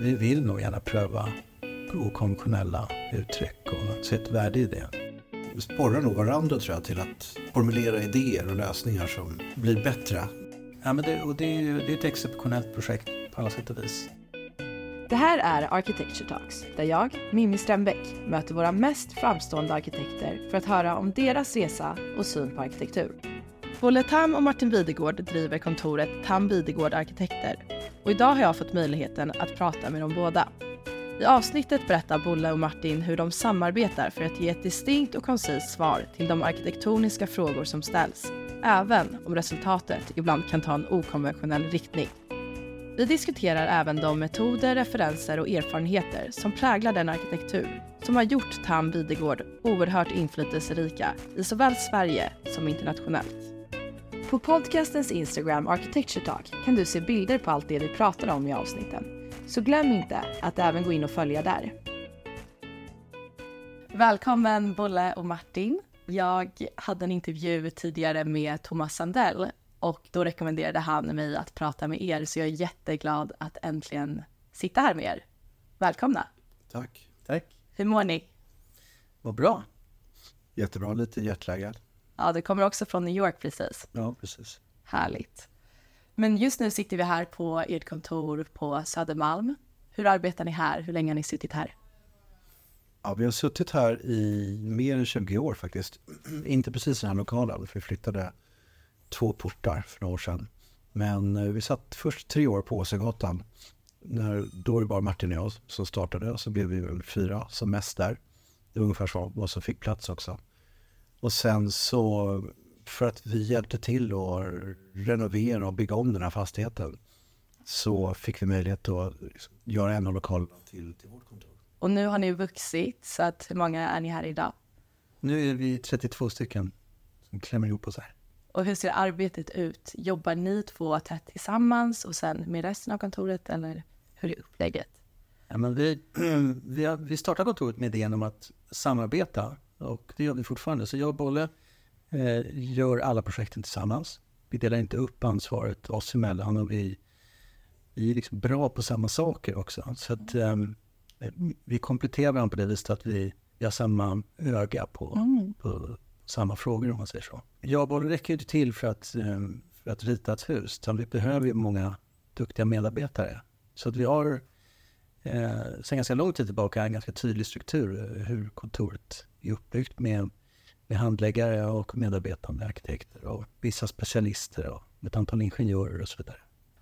vi vill nog gärna pröva okonventionella uttryck och se ett värde i det. Vi sporrar nog varandra tror jag till att formulera idéer och lösningar som blir bättre. Ja, men det, och det är ju det är ett exceptionellt projekt på alla sätt och vis. Det här är Architecture Talks, där jag, Mimmi Strömbäck, möter våra mest framstående arkitekter för att höra om deras resa och syn på arkitektur. Bolle Tam och Martin Videgård driver kontoret Tam Videgård Arkitekter och idag har jag fått möjligheten att prata med dem båda. I avsnittet berättar Bolle och Martin hur de samarbetar för att ge ett distinkt och koncist svar till de arkitektoniska frågor som ställs, även om resultatet ibland kan ta en okonventionell riktning. Vi diskuterar även de metoder, referenser och erfarenheter som präglar den arkitektur som har gjort Tam Videgård oerhört inflytelserika i såväl Sverige som internationellt. På podcastens Instagram Architecture Talk kan du se bilder på allt det vi pratar om i avsnitten. Så glöm inte att även gå in och följa där. Välkommen Bolle och Martin. Jag hade en intervju tidigare med Thomas Sandell och då rekommenderade han mig att prata med er så jag är jätteglad att äntligen sitta här med er. Välkomna! Tack. Tack. Hur mår ni? Vad bra. Jättebra, lite hjärtläggad. Ja, det kommer också från New York precis. Ja, precis. Härligt. Men just nu sitter vi här på ert kontor på Södermalm. Hur arbetar ni här? Hur länge har ni suttit här? Ja, vi har suttit här i mer än 20 år faktiskt. Inte precis i den här lokalen, för vi flyttade två portar för några år sedan. Men eh, vi satt först tre år på Åsögatan. När, då var det bara Martin och jag som startade så blev vi väl fyra som mest där. Det var ungefär vad som fick plats också. Och sen så för att vi hjälpte till att renovera och bygga om den här fastigheten så fick vi möjlighet att göra en av lokalerna till, till vårt kontor. Och nu har ni vuxit, så att hur många är ni här idag? Nu är vi 32 stycken som klämmer ihop oss här. Och hur ser arbetet ut? Jobbar ni två tätt tillsammans och sen med resten av kontoret eller hur är upplägget? Ja, men vi, vi, vi startade kontoret med idén om att samarbeta och det gör vi fortfarande. Så jag och Bolle eh, gör alla projekten tillsammans. Vi delar inte upp ansvaret oss emellan och vi, vi är liksom bra på samma saker också. Så att eh, vi kompletterar varandra på det viset att vi, vi har samma öga på, mm. på samma frågor om man säger så. Jag och Bolle räcker inte till för att, eh, för att rita ett hus, utan vi behöver ju många duktiga medarbetare. Så att vi har eh, sedan ganska lång tid tillbaka en ganska tydlig struktur eh, hur kontoret är uppbyggt med, med handläggare och medarbetande arkitekter och vissa specialister och ett antal ingenjörer och så vidare.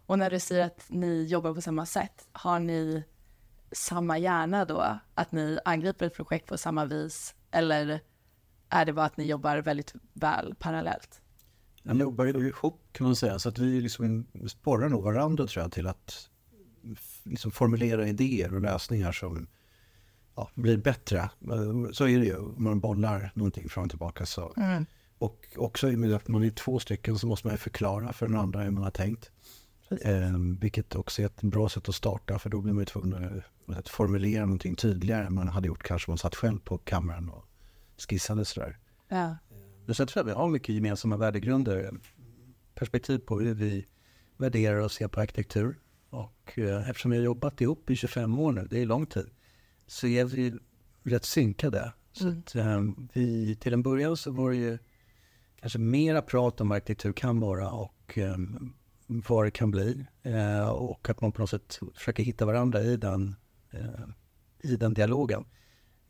Och när du säger att ni jobbar på samma sätt, har ni samma hjärna då? Att ni angriper ett projekt på samma vis? Eller är det bara att ni jobbar väldigt väl parallellt? Vi jobbar ju ihop kan man säga, så att vi liksom sporrar nog varandra tror jag till att liksom formulera idéer och lösningar som ja, blir bättre. Så är det ju, om man bollar någonting fram och tillbaka. Så. Mm. Och också i och med att man är två stycken så måste man förklara för den andra hur man har tänkt. Eh, vilket också är ett bra sätt att starta för då blir man ju tvungen att formulera någonting tydligare än man hade gjort kanske om man satt själv på kameran och skissade sådär. Ja. Men sen tror jag vi har mycket gemensamma värdegrunder. Perspektiv på hur vi värderar och ser på arkitektur. Och eh, eftersom har jobbat ihop i 25 år nu, det är lång tid, så är vi rätt synkade. Så mm. att, eh, vi, till en början så var det ju kanske mera prat om vad arkitektur kan vara och eh, vad det kan bli. Eh, och att man på något sätt försöker hitta varandra i den, eh, i den dialogen.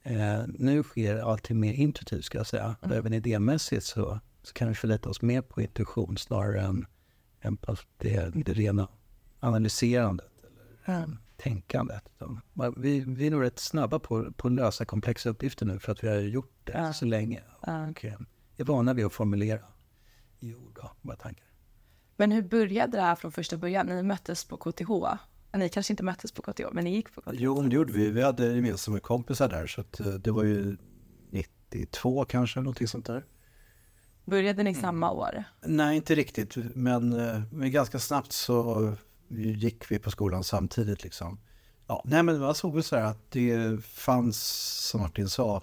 Eh, nu sker allting mer intuitivt ska jag säga. Mm. Även idémässigt så, så kan vi förlita oss mer på intuition snarare än, än på det, det rena analyserandet eller mm. Tänkandet. Vi, vi är nog rätt snabba på, på att lösa komplexa uppgifter nu för att vi har gjort det mm. så länge. Och eh, är vana vid att formulera i ord och våra tankar. Men hur började det här från första början? Ni möttes på KTH. Ni kanske inte möttes på KTH, men ni gick på KTH? Jo, det gjorde vi. Vi hade gemensamma kompisar där, så att, eh, det var ju 92 kanske, någonting sånt där. Började ni mm. samma år? Nej, inte riktigt, men, eh, men ganska snabbt så gick vi på skolan samtidigt liksom. Ja, nej men man såg väl så här att det fanns, som Martin sa,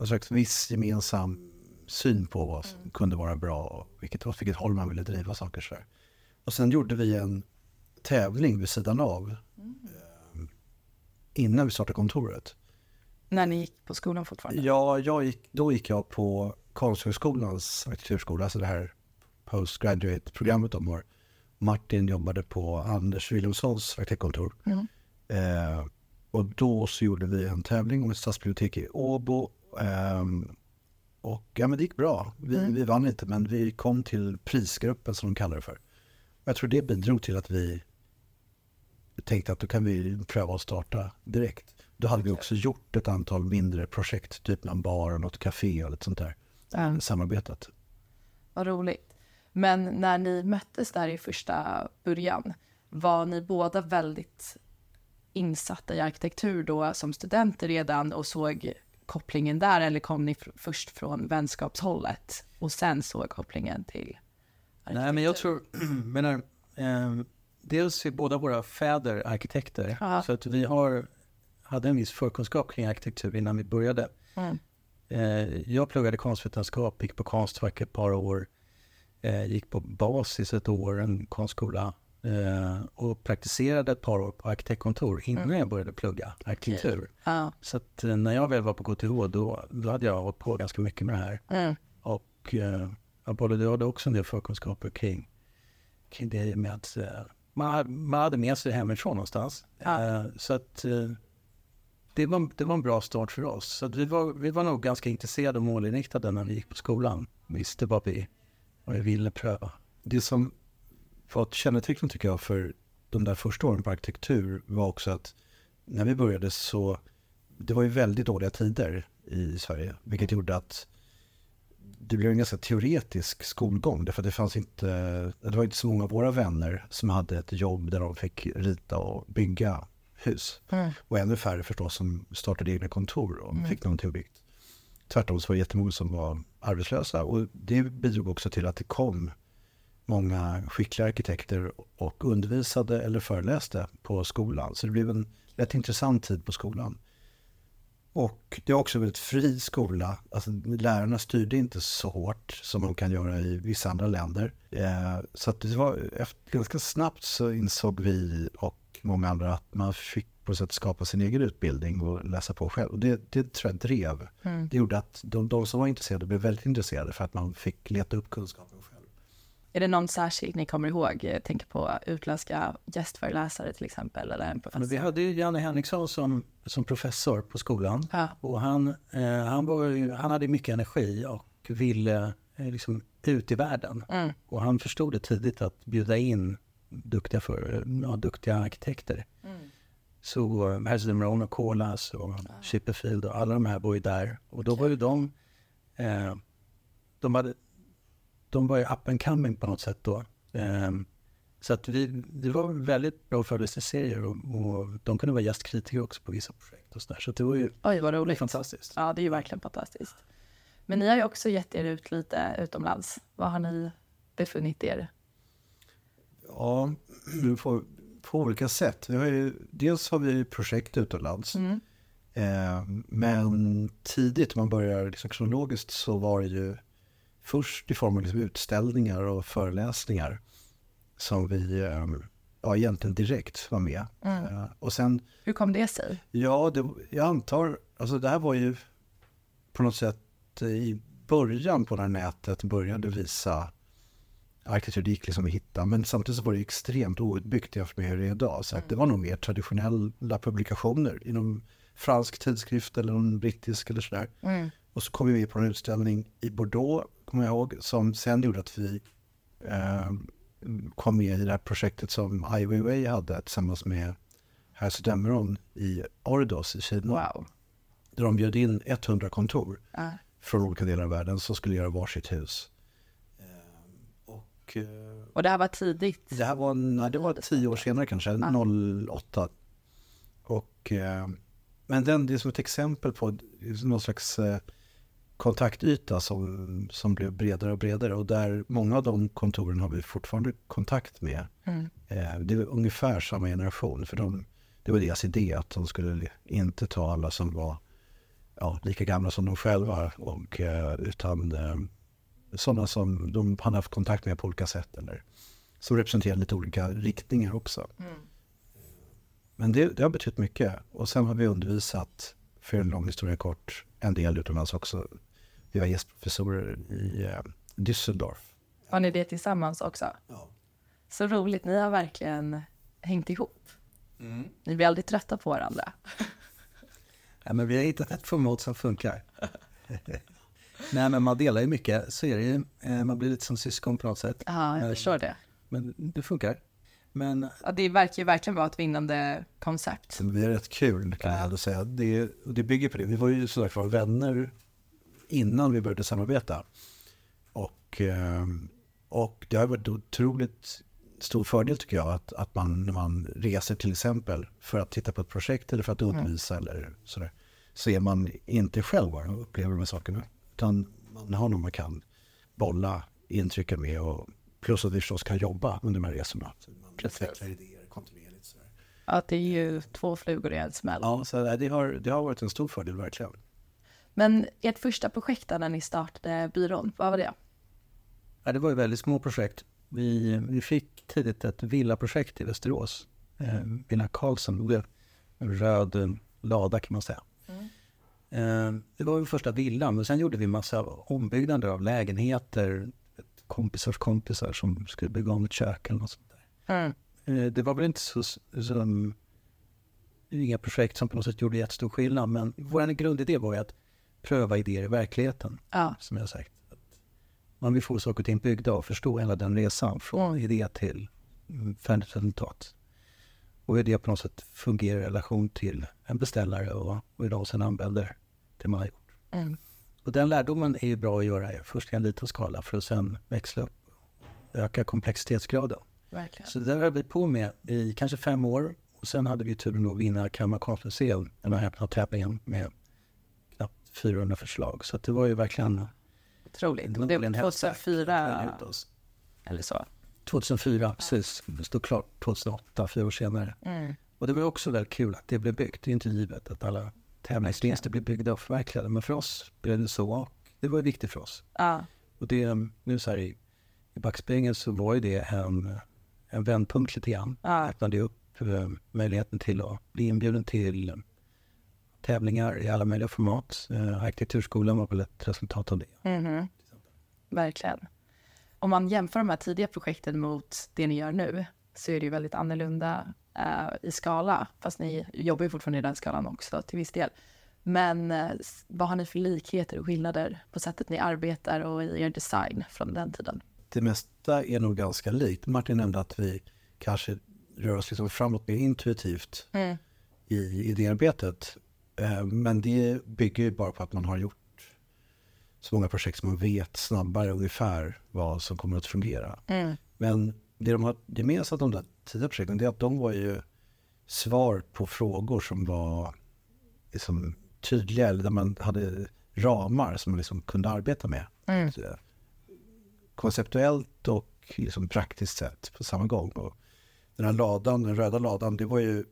en slags viss gemensam syn på vad som mm. kunde vara bra och vilket, åt vilket håll man ville driva saker så här. Och sen gjorde vi en tävling vid sidan av. Mm. innan vi startade kontoret. När ni gick på skolan fortfarande? Ja, jag gick, då gick jag på Konsthögskolans arkitekturskola, alltså det här postgraduate-programmet de har. Martin jobbade på Anders Wilhelmssons arkitektkontor. Mm. Eh, och då så gjorde vi en tävling om ett stadsbibliotek i Åbo. ehm, och ja, men det gick bra. Vi, Mm. vi vann inte, men vi kom till prisgruppen som de kallar det för. Och jag tror det bidrog till att vi tänkte att då kan vi pröva att starta direkt. Då hade vi också gjort ett antal mindre projekt, typ någon bar och något café och lite sånt där. Ja, Samarbetat. vad roligt. Men när ni möttes där i första början, var ni båda väldigt insatta i arkitektur då som studenter redan och såg kopplingen där eller kom ni först från vänskapshållet och sen såg kopplingen till Nej, men jag tror, menar, eh, dels är båda våra fäder arkitekter. Ja. Så att vi har, hade en viss förkunskap kring arkitektur innan vi började. Mm. Eh, jag pluggade konstvetenskap, gick på Konstfack ett par år. Eh, gick på basis ett år, en konstskola. Eh, och praktiserade ett par år på arkitektkontor innan jag började plugga arkitektur. Ja. Så att eh, när jag väl var på KTH då, då hade jag hållit på ganska mycket med det här. Mm. Och eh, både du hade också en del förkunskaper kring, kring det med att eh, man, man hade med sig hemifrån någonstans. Ja. Eh, så att det, var, det var en bra start för oss. Så vi, var, vi var nog ganska intresserade och målinriktade när vi gick på skolan. Visste vad vi, vad vi ville pröva. Det som var ett kännetecken tycker jag för de där första åren på arkitektur var också att när vi började så det var ju väldigt dåliga tider i Sverige, vilket gjorde att det blev en ganska teoretisk skolgång därför att det fanns inte, det var inte så många av våra vänner som hade ett jobb där de fick rita och bygga hus. Mm. Och ännu färre förstås som startade egna kontor och fick någonting byggt. Tvärtom så var det jättemånga som var arbetslösa och det bidrog också till att det kom många skickliga arkitekter och undervisade eller föreläste på skolan. Så det blev en rätt intressant tid på skolan. Och det är också en väldigt fri skola. Alltså, lärarna styrde inte så hårt som de kan göra i vissa andra länder. Eh, så att det var, efter, ganska snabbt så insåg vi och många andra att man fick på sätt skapa sin egen utbildning och läsa på själv. Och det, det tror jag drev. Mm. Det gjorde att de, de som var intresserade blev väldigt intresserade för att man fick leta upp kunskapen själv. Är det någon särskilt ni kommer ihåg? Jag tänker på utländska gästföreläsare till exempel eller en Men professor. vi hade ju Janne Henriksson som, som professor på skolan. Ja. Och han, eh, han, var han hade mycket energi och ville eh, liksom ut i världen. Mm. Och han förstod det tidigt att bjuda in duktiga, för, ja, duktiga arkitekter. Mm. Så Herzl Morone och Kolas och Chipperfield och alla de här var ju där. Och då var ju de, eh, de, hade, de var ju up and coming på något sätt då. Eh, så att vi, det var väldigt bra föreläsningsserier och, och de kunde vara gästkritiker också på vissa projekt och sådär. Så det var ju Oj, vad roligt. fantastiskt. Ja, det är ju verkligen fantastiskt. Men ni har ju också gett er ut lite utomlands. Var har ni befunnit er? Ja, på, på olika sätt. Vi har ju, dels har vi projekt utomlands. Mm. Eh, men tidigt, om man börjar liksom kronologiskt, så var det ju först i form av liksom utställningar och föreläsningar som vi eh, ja, egentligen direkt var med. Mm. Eh, och sen, Hur kom det sig? ja, det, jag antar, alltså det här var ju på något sätt i början på det här nätet började visa arkitektur, det gick liksom att hitta, men samtidigt så var det extremt outbyggt jämfört med hur det är idag. Så att det var nog mer traditionella publikationer inom fransk tidskrift eller någon brittisk eller sådär. Mm. Och så kom vi med på en utställning i Bordeaux, kommer jag ihåg, som sen gjorde att vi eh, kom med i det här projektet som Ai Weiwei hade tillsammans med Herz Demeron i Ordos i Kina. Wow. Där de bjöd in 100 kontor Ja. från olika delar av världen som skulle göra varsitt hus. Eh, och Och det här var tidigt. det här var, nej, det var tio år senare kanske, 08. Och, eh, men den, det är som ett exempel på någon slags eh, kontaktyta som, som blev bredare och bredare och där många av de kontoren har vi fortfarande kontakt med. Mm. Det är ungefär samma generation för de, det var deras idé att de skulle inte ta alla som var ja, lika gamla som de själva och, utan sådana som de hade haft kontakt med på olika sätt eller som representerar lite olika riktningar också. Mm. Men det, det har betytt mycket. Och sen har vi undervisat, för en lång historia kort, en del utomlands också. Vi var gästprofessorer i eh, Düsseldorf. Har ni det tillsammans också? Ja. Så roligt, ni har verkligen hängt ihop. Mm. Ni blir aldrig trötta på varandra. Ja, men vi har hittat ett format som funkar. Nej, men man delar ju mycket, så är det ju. Eh, Man blir lite som syskon på något sätt. Ja, jag Eh, förstår det. Men det funkar. Men Ja, det verkar ju verkligen vara ett vinnande koncept. Det är rätt kul kan jag ändå säga. Det, och det bygger på det. Vi var ju sådär för vänner innan vi började samarbeta. Och, eh, och det har varit otroligt stor fördel tycker jag att, att man när man reser till exempel för att titta på ett projekt eller för att undervisa eller sådär. Så är man inte själv och upplever de här sakerna. Utan man har någon man kan bolla intrycken med och plus att vi förstås kan jobba under de här resorna. Så man utvecklar idéer kontinuerligt. Sådär. Ja, det är ju två flugor i en smäll. Ja, så det har, det har varit en stor fördel verkligen. Men ert första projekt där när ni startade byrån, vad var det? ja, det var ju väldigt små projekt. Vi, vi fick tidigt ett villaprojekt i Västerås. Eh, Villa Karlsson, en röd lada kan man säga. Eh, det var vår första villan, men sen gjorde vi massa ombyggnader av lägenheter. Kompisars kompisar som skulle bygga om ett kök eller något sånt där. Mm. Eh, Det var väl inte så, så inga projekt som på något sätt gjorde jättestor skillnad, men vår grundidé var ju att pröva idéer i verkligheten, Ja, som jag sagt. Att man vill få saker och ting byggda och förstå hela den resan från idé till mm, färdigt resultat. Och hur det på något sätt fungerar i relation till en beställare och, och idag sen använder det man har gjort. mm. Och den lärdomen är ju bra att göra först i en liten skala för att sen växla upp och öka komplexitetsgraden. verkligen. Så det där höll vi på med i kanske fem år. Och sen hade vi turen att vinna Kalmar konstmuseum, den här öppna tävlingen med knappt 400 förslag. Så det var ju verkligen... Otroligt. Det var häststart. 2004 eller så. 2004, precis. Det stod klart 2008, fyra år senare. Mm. Och det var också väldigt kul att det blev byggt. Det är inte givet att alla tävlingsvinster blir byggda och förverkligade. Men för oss blev det så. Och det var viktigt för oss. Ja, Och det, nu så här i, i backspegeln så var ju det en, en vändpunkt lite grann. ja, öppnade upp eh, möjligheten till att bli inbjuden till tävlingar i alla möjliga format. Eh, arkitekturskolan var väl ett resultat av det. mhm. verkligen. Om man jämför de här tidiga projekten mot det ni gör nu så är det ju väldigt annorlunda eh, i skala, fast ni jobbar ju fortfarande i den skalan också till viss del. Men s- vad har ni för likheter och skillnader på sättet ni arbetar och i er design från den tiden? Det mesta är nog ganska likt. Martin nämnde att vi kanske rör oss liksom framåt mer intuitivt i idéarbetet. Eh, Men det bygger ju bara på att man har gjort så många projekt som man vet snabbare ungefär vad som kommer att fungera. Mm. Men det de har gemensamt de där tidiga projekten det är att de var ju svar på frågor som var liksom tydliga eller där man hade ramar som man liksom kunde arbeta med. Mm. Så, Konceptuellt och liksom praktiskt sett på samma gång. Och den här ladan, den röda ladan, det var ju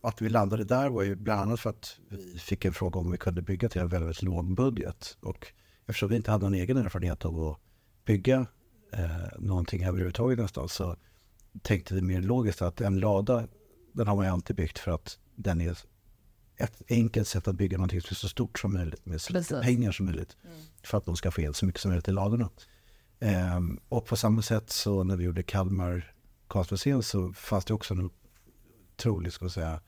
att vi landade där var ju bland annat för att vi fick en fråga om vi kunde bygga till en väldigt, väldigt låg budget. Och eftersom vi inte hade någon egen erfarenhet av att bygga eh, någonting överhuvudtaget nästan så tänkte vi mer logiskt att en lada, den har man ju alltid byggt för att den är ett enkelt sätt att bygga någonting som är så stort som möjligt med så lite pengar som möjligt. För att de ska få in så mycket som möjligt i ladorna. Ehm, och på samma sätt så när vi gjorde Kalmar konstmuseum så fanns det också en otrolig, ska säga,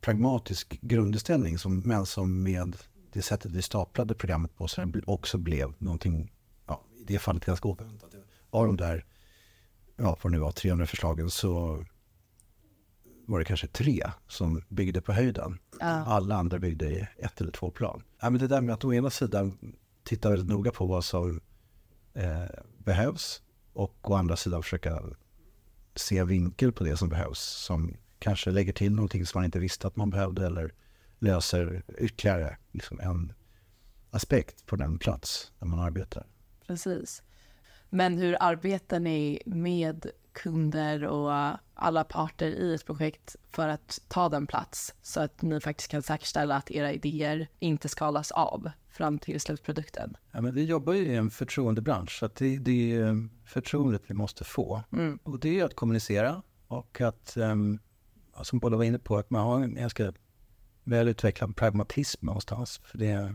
pragmatisk grundinställning som, men som med det sättet vi staplade programmet på så det också blev någonting, ja, i det fallet ganska oväntat. Av de där, ja vad det nu var, 300 förslagen så var det kanske tre som byggde på höjden. Ja. Alla andra byggde i ett eller två plan. Ja, men det där med att å ena sidan titta väldigt noga på vad som eh, behövs och å andra sidan försöka se vinkel på det som behövs som kanske lägger till någonting som man inte visste att man behövde eller löser ytterligare liksom en aspekt på den plats där man arbetar. Precis. Men hur arbetar ni med kunder och alla parter i ett projekt för att ta den plats så att ni faktiskt kan säkerställa att era idéer inte skalas av fram till slutprodukten? Ja, men vi jobbar ju i en förtroendebransch, så att det, det är förtroendet vi måste få. Mm. Och det är att kommunicera och att ehm, som båda var inne på, att man har en ganska väl utvecklad pragmatism någonstans. För det,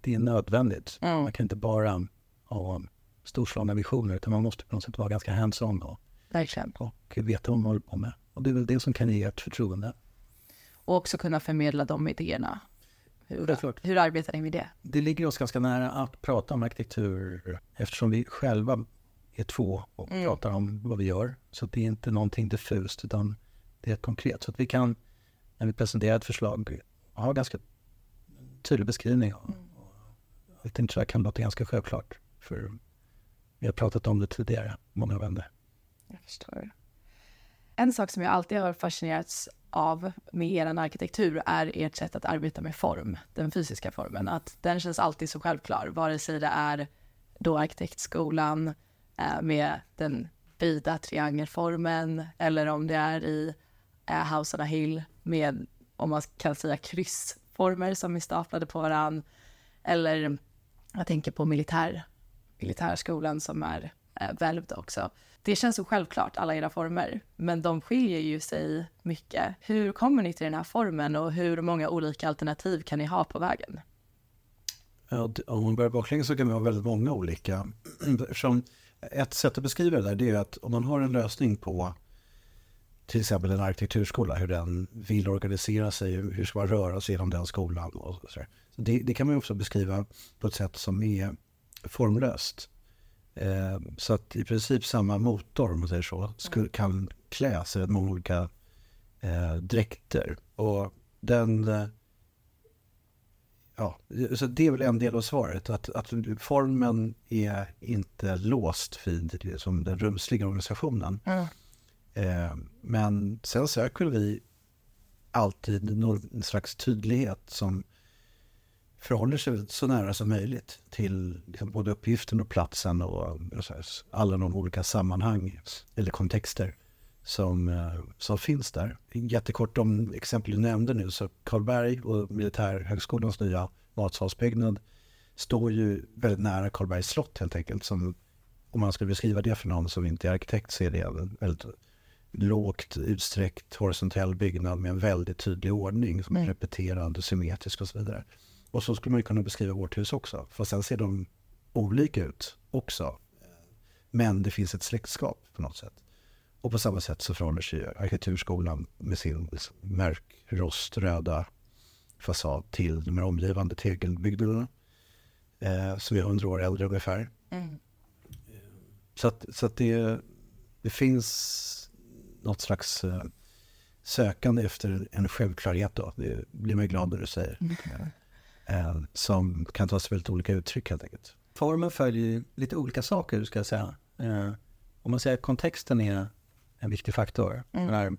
det är nödvändigt. Mm. Man kan inte bara ha storslagna visioner utan man måste på något sätt vara ganska hands-on och, Verkligen. och veta vad man håller på med. Och det är väl det som kan ge ett förtroende. Och också kunna förmedla de idéerna. Hur, är hur arbetar ni med det? Det ligger oss ganska nära att prata om arkitektur eftersom vi själva är två och Mm. pratar om vad vi gör. Så det är inte någonting diffust utan det är konkret. Så att vi kan, när vi presenterar ett förslag, ha ganska tydlig beskrivning. Och, och jag tänkte här kan låta ganska självklart. För vi har pratat om det tidigare, många vänner. Jag förstår. En sak som jag alltid har fascinerats av med er arkitektur är ert sätt att arbeta med form, den fysiska formen. Att den känns alltid så självklar, vare sig det är då arkitektskolan eh, med den vida triangelformen eller om det är i eh, House on a Hill med, om man kan säga kryssformer som är staplade på varann. Eller jag tänker på militär, militärskolan som är eh, välvd också. Det känns så självklart, alla era former, men de skiljer ju sig mycket. Hur kommer ni till den här formen och hur många olika alternativ kan ni ha på vägen? Ja, om man börjar baklänges så kan vi ha väldigt många olika. Eftersom ett sätt att beskriva det där det är att om man har en lösning på till exempel en arkitekturskola, hur den vill organisera sig, hur ska man röra sig genom den skolan och så. Så det, det kan man också beskriva på ett sätt som är formlöst. Eh, så att i princip samma motor, om man säger så, skulle, kan kläs i många olika eh, dräkter. Och den... Eh, Ja, så det är väl en del av svaret. Att, att formen är inte låst vid det som den rumsliga organisationen. Eh, men sen söker vi alltid någon slags tydlighet som förhåller sig så nära som möjligt till liksom både uppgiften och platsen och, och så här, alla de olika sammanhang eller kontexter som, eh, som finns där. Jättekort om exempel du nämnde nu så Karlberg och Militärhögskolans nya matsalsbyggnad står ju väldigt nära Karlbergs slott helt enkelt. Som, om man skulle beskriva det för någon som inte är arkitekt så är det en väldigt lågt utsträckt horisontell byggnad med en väldigt tydlig ordning som är Mm. repeterande, symmetrisk och så vidare. Och så skulle man ju kunna beskriva vårt hus också. Fast sen ser de olika ut också. Men det finns ett släktskap på något sätt. Och på samma sätt så förhåller sig arkitekturskolan med sin mörkroströda fasad till de här omgivande tegelbyggnaderna. Eh, som är hundra år äldre ungefär. Så att, så att det, det finns något slags eh, sökande efter en självklarhet då. Det blir man glad när du säger. Eh, som kan ta sig väldigt olika uttryck helt enkelt. Formen följer ju lite olika saker, ska jag säga. Eh, om man säger att kontexten är en viktig faktor. Den här,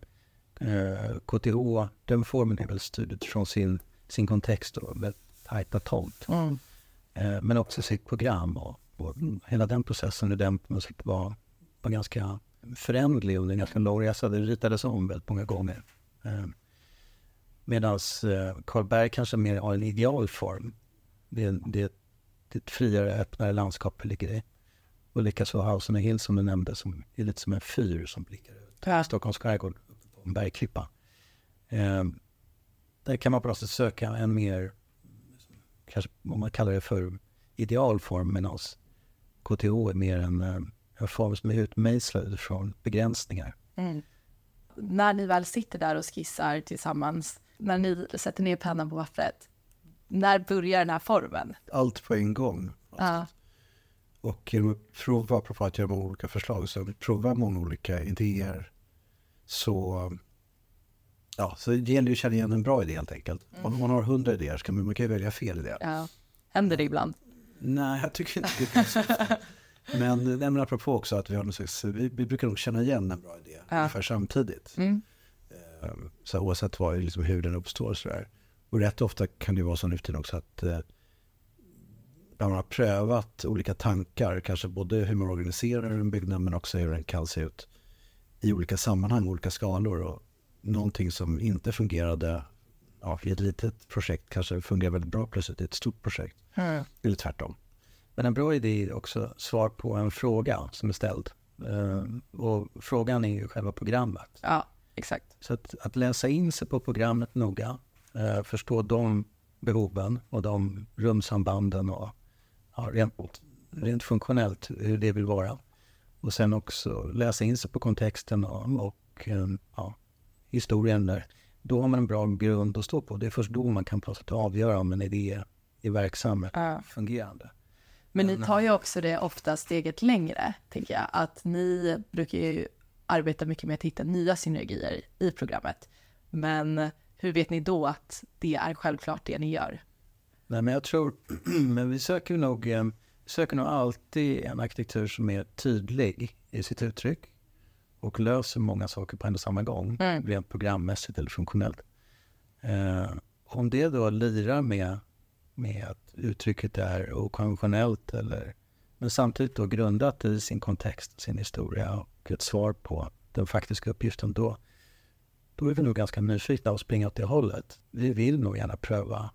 KTH, den formen är väl styrd utifrån sin, sin kontext och väldigt tajta tomt. Eh, men också sitt program och, och hela den processen, hur den på något sätt var, var ganska förändlig under en ganska lång resa. Det ritades om väldigt många gånger. Eh, Medan eh, Karlberg kanske mer har en idealform. Det, är- det, är- ett friare, öppnare landskap det ligger i. Och likaså House on a Hill som du nämnde, som är lite som en fyr som blickar ut. Ja. Stockholms skärgård på en bergklippa. Eh, där kan man på något sätt söka en mer, kanske om man kallar det för idealform, medan KTH är mer en, eh, en form som är utmejslad från begränsningar. När ni väl sitter där och skissar tillsammans, när ni sätter ner pennan på pappret, när börjar den här formen? Allt på en gång. Ja. Och genom att prova, apropå att göra många olika förslag, så prova många olika idéer. Så, ja, så det gäller ju att känna igen en bra idé helt enkelt. Om man har hundra idéer så kan man, man kan ju välja fel idé. ja. Händer det ibland? Nej, jag tycker inte det. Men, nej, men apropå också att vi har någon slags, vi, vi brukar nog känna igen en bra idé ungefär samtidigt. Mm. Eh, Så oavsett vad, liksom hur den uppstår så där. Och rätt ofta kan det vara så nu för också att eh, man har prövat olika tankar, kanske både hur man organiserar en byggnad men också hur den kan se ut i olika sammanhang, olika skalor. Och någonting som inte fungerade ja, i ett litet projekt kanske fungerar väldigt bra plötsligt i ett stort projekt. Eller tvärtom. Men en bra idé är också svar på en fråga som är ställd. Eh, och frågan är ju själva programmet. Ja, Exakt. Så att, att läsa in sig på programmet noga, eh, förstå de behoven och de rumsambanden och ja, rent, rent funktionellt hur det vill vara. Och sen också läsa in sig på kontexten och, och eh, ja, historien där. Då har man en bra grund att stå på. Det är först då man kan på avgöra om en idé är verksam Ja. fungerande. Men ni tar ju också det ofta steget längre, tänker jag. Att ni brukar ju arbeta mycket med att hitta nya synergier i programmet. Men hur vet ni då att det är självklart det ni gör? Nej, men jag tror, men vi söker nog, eh, vi söker nog alltid en arkitektur som är tydlig i sitt uttryck och löser många saker på en och samma gång, Mm. rent programmässigt eller funktionellt. Eh, om det då lirar med, med att uttrycket är okonventionellt eller men samtidigt då grundat i sin kontext, sin historia och ett svar på den faktiska uppgiften då, då är vi nog ganska nyfikna och springa åt det hållet. Vi vill nog gärna pröva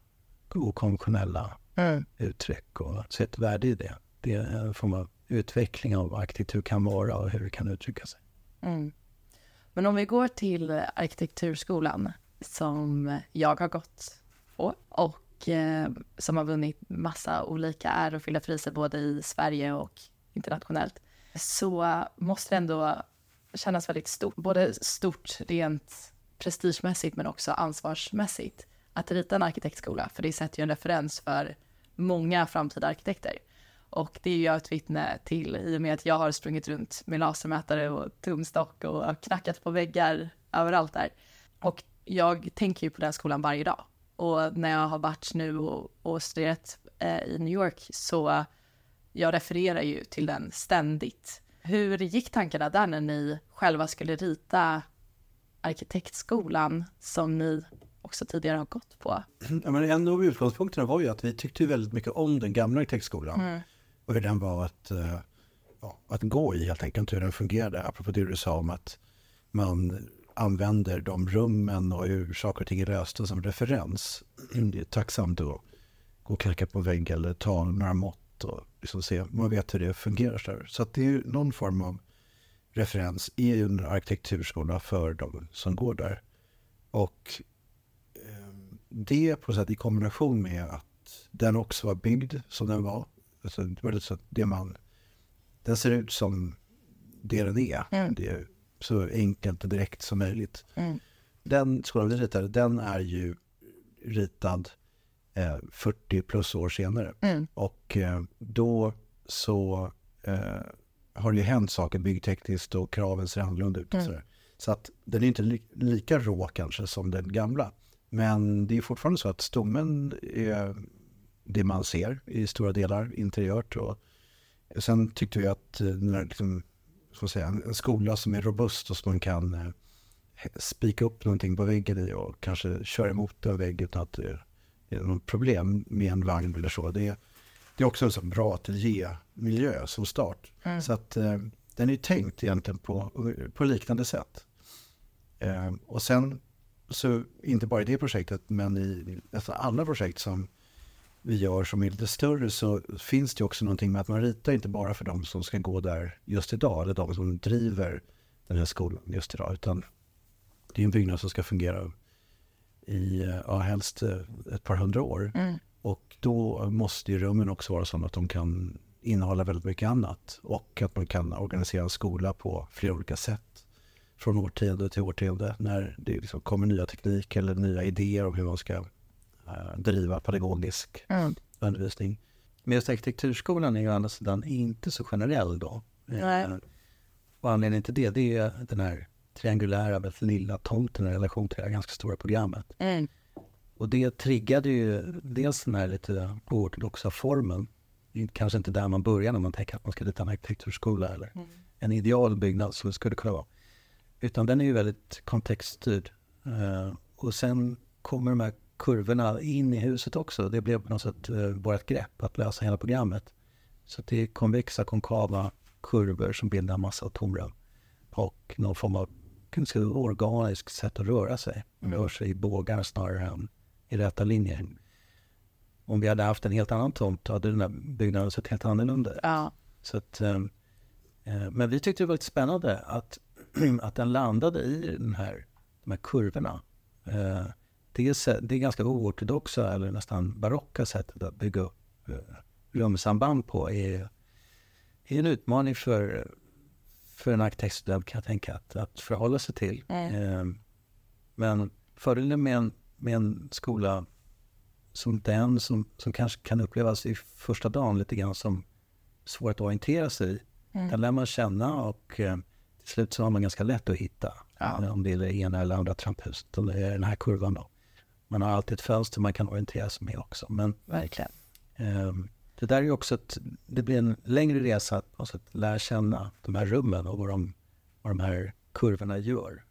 okonventionella uttryck och se ett värde i det. Det är en form av utveckling av vad arkitektur kan vara och hur det kan uttrycka sig. Mm. Men om vi går till arkitekturskolan som jag har gått på och Eh, som har vunnit massa olika ärofyllda priser både i Sverige och internationellt så måste det ändå kännas väldigt stort. Både stort rent prestigemässigt men också ansvarsmässigt att rita en arkitektskola för det sätter ju en referens för många framtida arkitekter. Och det är jag ett vittne till i och med att jag har sprungit runt med lasermätare och tumstock och knackat på väggar överallt där. Och jag tänker ju på den skolan varje dag. Och när jag har varit nu och, och studerat eh, i New York så jag refererar ju till den ständigt. Hur gick tankarna där när ni själva skulle rita arkitektskolan som ni också tidigare har gått på? Ja, men en av utgångspunkterna var ju att vi tyckte väldigt mycket om den gamla arkitektskolan. Och hur den var att, eh, ja, att gå i helt enkelt, hur den fungerade. Apropå det du sa om att man använder de rummen och hur saker och ting är lösta som referens. Det är tacksamt att gå och knacka på vägg eller ta några mått och liksom se, man vet hur det fungerar. Så, där. så det är någon form av referens i en arkitekturskola för de som går där. Och eh, det på sätt i kombination med att den också var byggd som den var. Alltså, det var lite så att det man, den ser ut som det den är. Mm. Det är så enkelt och direkt som möjligt. Mm. Den skolan vi ritade, den är ju ritad eh, 40 plus år senare. Mm. Och eh, då så eh, har det ju hänt saker byggtekniskt och kraven ser annorlunda ut. Mm. Så att den är inte li lika rå kanske som den gamla. Men det är fortfarande så att stommen är det man ser i stora delar interiört. Och sen tyckte vi att eh, den här, liksom, så att säga, en en skola som är robust och som man kan eh, spika upp någonting på väggen i och kanske köra emot en vägg utan att det är något problem med en vagn eller så. Det är, det är också en sån bra ateljémiljö som start. Mm. Så att eh, den är tänkt egentligen på, på liknande sätt. Eh, och sen så inte bara i det projektet men i nästan alla projekt som vi gör som är lite större så finns det också någonting med att man ritar inte bara för de som ska gå där just idag eller de som driver den här skolan just idag utan det är en byggnad som ska fungera i eh, ja, helst eh, ett par hundra år. Mm. Och då måste ju rummen också vara sådana att de kan innehålla väldigt mycket annat. Och att man kan organisera en skola på flera olika sätt. Från årtionde till årtionde. När det liksom kommer nya teknik eller nya idéer om hur man ska driva pedagogisk Mm. undervisning. Men just arkitekturskolan är ju å andra sidan inte så generell då. Nej. Eh, Och anledningen till det, det är den här triangulära, väldigt lilla tomten i relation till det här ganska stora programmet. Mm. Och det triggade ju dels den här lite oortodoxa formen. Kanske inte där man börjar när man tänker att man ska rita en arkitekturskola eller en idealbyggnad som det skulle kunna vara. Utan den är ju väldigt kontextstyrd. Eh, och sen kommer de här kurvorna in i huset också. Det blev på något sätt uh, vårt grepp att lösa hela programmet. Så det är konvexa, konkava kurvor som bildar massa tomrum. Och någon form av ganska organiskt sätt att röra sig. Man rör sig i bågar snarare än i räta linjer. Om vi hade haft en helt annan tomt hade den här byggnaden sett helt annorlunda ut. Ja. Så att, eh, eh, men vi tyckte det var lite spännande att, att den landade i den här de här kurvorna. Eh, det, är, det är ganska oortodoxa eller nästan barocka sättet att bygga upp eh, rumsamband på. Är, är en utmaning för, för en arkitektstudent kan jag tänka att, att förhålla sig till. Mm. Men fördelen med en, med en skola som den som, som kanske kan upplevas i första dagen lite grann som svår att orientera sig i. Mm. Den lär man känna och eh, till slut så har man ganska lätt att hitta. Ja. Om det är det ena eller andra tramphuset eller den här kurvan då. Man har alltid ett fönster man kan orientera sig med också. Men Verkligen. eh, det där är också att det blir en längre resa att lära känna de här rummen och vad de, vad de här kurvorna gör.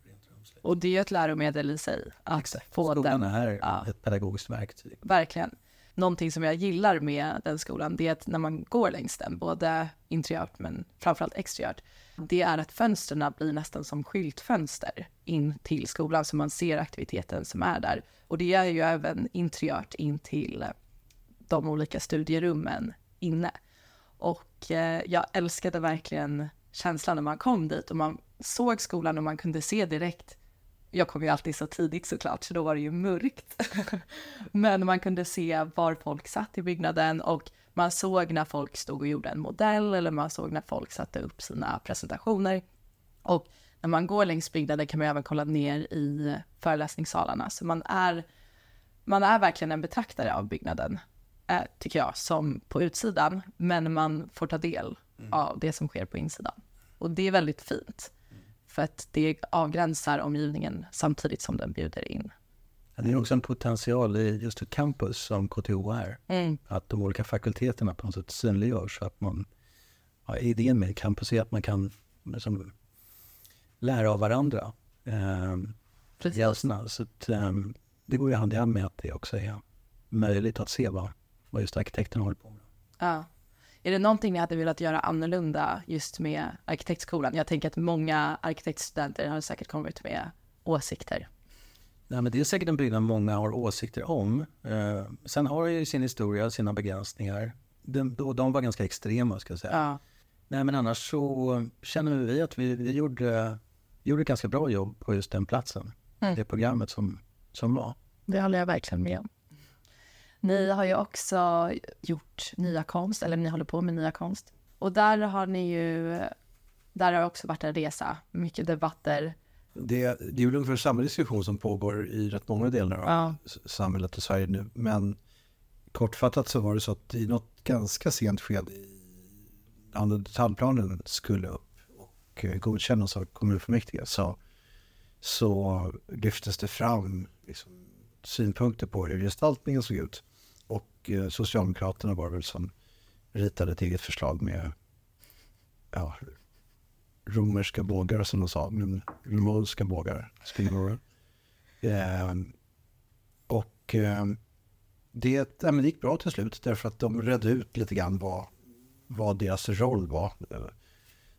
Och det är ett läromedel i sig att få Skolan den. är Ja. ett pedagogiskt verktyg. Verkligen. Någonting som jag gillar med den skolan, det är att när man går längs den, både interiört men framförallt exteriört, det är att fönstren blir nästan som skyltfönster in till skolan så man ser aktiviteten som är där. Och det är ju även interiört in till eh, de olika studierummen inne. Och eh, jag älskade verkligen känslan när man kom dit och man såg skolan och man kunde se direkt jag kom ju alltid så tidigt såklart, så då var det ju mörkt. Men man kunde se var folk satt i byggnaden och man såg när folk stod och gjorde en modell eller man såg när folk satte upp sina presentationer. Och när man går längs byggnaden kan man även kolla ner i föreläsningssalarna. Så man är, man är verkligen en betraktare av byggnaden, eh, tycker jag, som på utsidan. Men man får ta del av det som sker på insidan. Och det är väldigt fint. För att det avgränsar omgivningen samtidigt som den bjuder in. Det är också en potential i just ett campus som KTH är. Mm. Att de olika fakulteterna på något sätt synliggörs. Så att man, ja, idén med campus är att man kan liksom, lära av varandra. Eh. Så att, ehm, det går ju hand i hand med att det också är möjligt att se vad, vad just arkitekterna håller på med. Ja. Är det någonting ni hade velat göra annorlunda just med arkitektskolan? Jag tänker att många arkitektstudenter har säkert kommit med åsikter. Nej, men det är säkert en byggnad många har åsikter om. Eh, sen har det ju sin historia, sina begränsningar. De, och de var ganska extrema ska jag säga. Ja. Nej, men annars så känner vi att vi, vi gjorde, gjorde ett ganska bra jobb på just den platsen. Mm. Det programmet som, som var. Det håller jag verkligen med om. Ni har ju också gjort nya konst, eller ni håller på med nya konst. Och där har ni ju, där har också varit en resa, mycket debatter. Det, det är väl ungefär samma diskussion som pågår i rätt många delar av Ja. samhället och Sverige nu. Men kortfattat så var det så att i något ganska sent skede i- när detaljplanen skulle upp och eh, godkännas av kommunfullmäktige så, så lyftes det fram liksom, synpunkter på hur gestaltningen såg ut. Och eh, Socialdemokraterna var väl som ritade ett eget förslag med ja, romerska bågar som de sa, romerska bågar skriver de. eh, Och eh, det, ja, det gick bra till slut därför att de redde ut lite grann vad, vad deras roll var.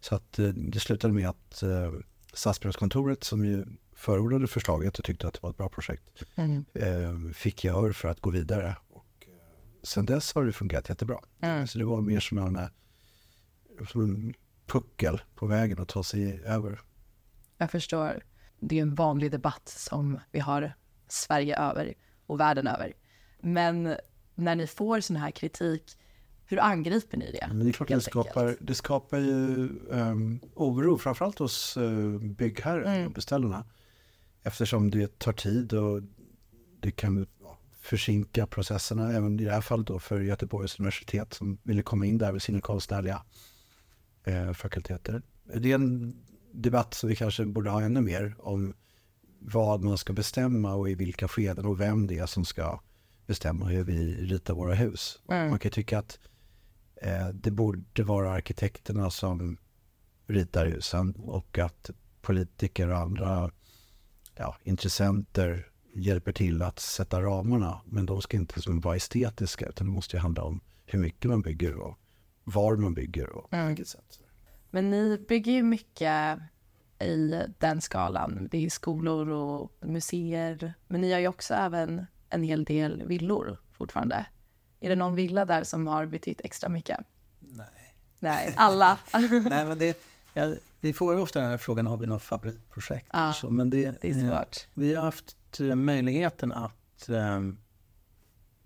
Så att eh, det slutade med att eh, som ju förordade förslaget och tyckte att det var ett bra projekt eh, fick gehör för att gå vidare. Och, eh, sen dess har det fungerat jättebra. Mm. Så det var mer som en, som en puckel på vägen att ta sig över. Jag förstår. Det är en vanlig debatt som vi har Sverige över och världen över. Men när ni får sån här kritik, hur angriper ni det? Men det är klart det skapar, det skapar ju um, oro, framförallt hos uh, byggherrar Mm. och beställarna. Eftersom det tar tid och det kan försinka processerna, även i det här fallet då för Göteborgs universitet som ville komma in där med sina konstnärliga eh, fakulteter. Det är en debatt som vi kanske borde ha ännu mer om vad man ska bestämma och i vilka skeden och vem det är som ska bestämma hur vi ritar våra hus. Mm. Man kan tycka att eh, det borde vara arkitekterna som ritar husen och att politiker och andra ja, intressenter hjälper till att sätta ramarna. Men de ska inte som vara estetiska utan det måste ju handla om hur mycket man bygger och var man bygger och på Mm. vilket sätt. Men ni bygger ju mycket i den skalan. Det är skolor och museer. Men ni har ju också även en hel del villor fortfarande. Är det någon villa där som har betytt extra mycket? Nej. Nej, alla. Nej, men det, Ja, vi får ju ofta den här frågan, har vi något favoritprojekt? Ja, Så, men det, Det är svårt. Vi har haft eh, möjligheten att eh,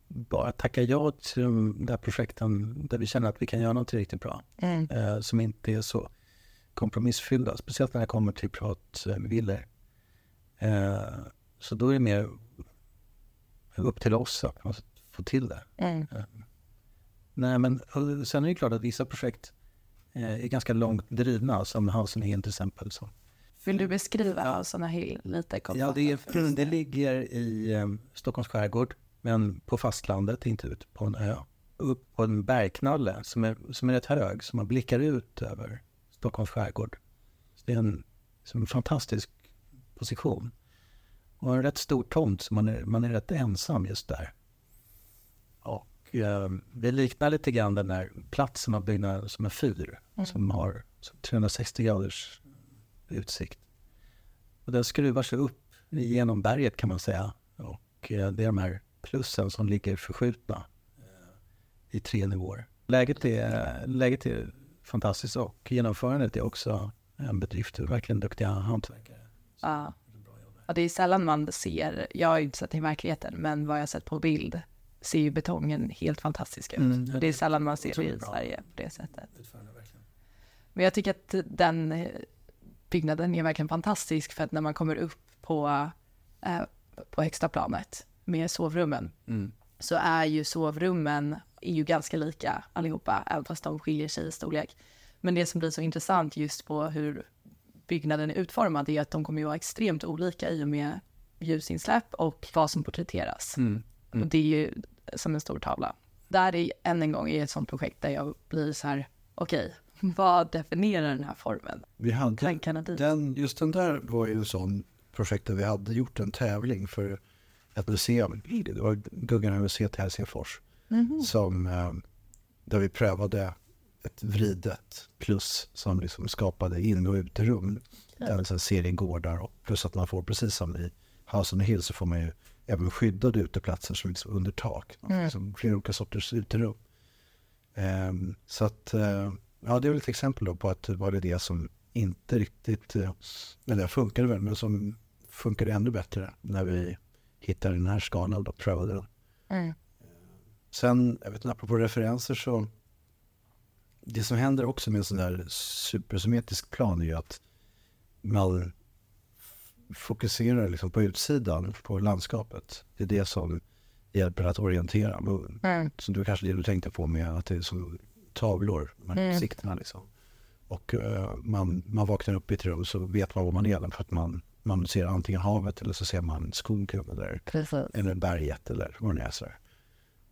bara tacka ja till de där projekten där vi känner att vi kan göra något riktigt bra. Mm. Eh, som inte är så kompromissfyllda. Speciellt när det kommer till privatvillor. Eh, så då är det mer upp till oss att att få till det. Mm. Nej, men sen är det klart att vissa projekt eh, är ganska långt drivna, som House on Hill till exempel. Så. Vill du beskriva House on a Hill lite? Ja, det, är, det ligger i eh, Stockholms skärgård, men på fastlandet, inte ute på en ö. Upp på en bergknalle som är, som är rätt hög, så man blickar ut över Stockholms skärgård. Så det är en, som en fantastisk position. Och en rätt stor tomt, så man är, man är rätt ensam just där. Och eh, det liknar lite grann den där platsen av byggnaden som en fyr, som har som 360 graders utsikt. Och den skruvar sig upp genom berget kan man säga. Och eh, det är de här plussen som ligger förskjutna eh, i tre nivåer. Läget är, läget är fantastiskt och genomförandet är också en bedrift. Verkligen duktiga hantverkare. Ja. ja, det är sällan man ser, jag har ju inte sett det i verkligheten, men vad jag har sett på bild ser ju betongen helt fantastisk ut. Mm, Och det är sällan man ser det i. Sverige på det sättet. Men jag tycker att den eh, byggnaden är verkligen fantastisk för att när man kommer upp på, eh, på högsta planet med sovrummen Mm. så är ju sovrummen är ju ganska lika allihopa, även fast de skiljer sig i storlek. Men det som blir så intressant just på hur byggnaden är utformad är att de kommer ju vara extremt olika i och med ljusinsläpp och vad som porträtteras. Mm. Och det är ju som en stor tavla. Där är än en gång är ett sånt projekt där jag blir så här, okej, vad definierar den här formen? Vi hade, Tankarna dit. den, just den där var ju en sån projekt där vi hade gjort en tävling för ett museum. Det var Guggarna museet i Helsingfors. Som, eh, där vi prövade ett vridet plus som liksom skapade in och uterum. En sån serie gårdar och plus att man får precis som i House on the Hill så får man ju även skyddade uteplatser som liksom under tak. Får liksom flera olika sorters uterum. Ehm, så att, eh, ja det är väl ett exempel då på att det var det det som inte riktigt, eller det funkade väl, men som funkade ännu bättre när vi hittade den här skalan och prövade den. Mm. Sen, jag vet inte, apropå referenser så, det som händer också med en sån där supersymmetrisk plan är ju att man fokuserar liksom på utsidan, på landskapet. Det är det som hjälper att orientera. Mm. Så det var kanske det du tänkte på med att det är som tavlor, de här Mm. sikterna liksom. Och eh, man, man vaknar upp i ett rum så vet man var man är för att man, man ser antingen havet eller så ser man skogen eller, eller berget eller vad det är. Så.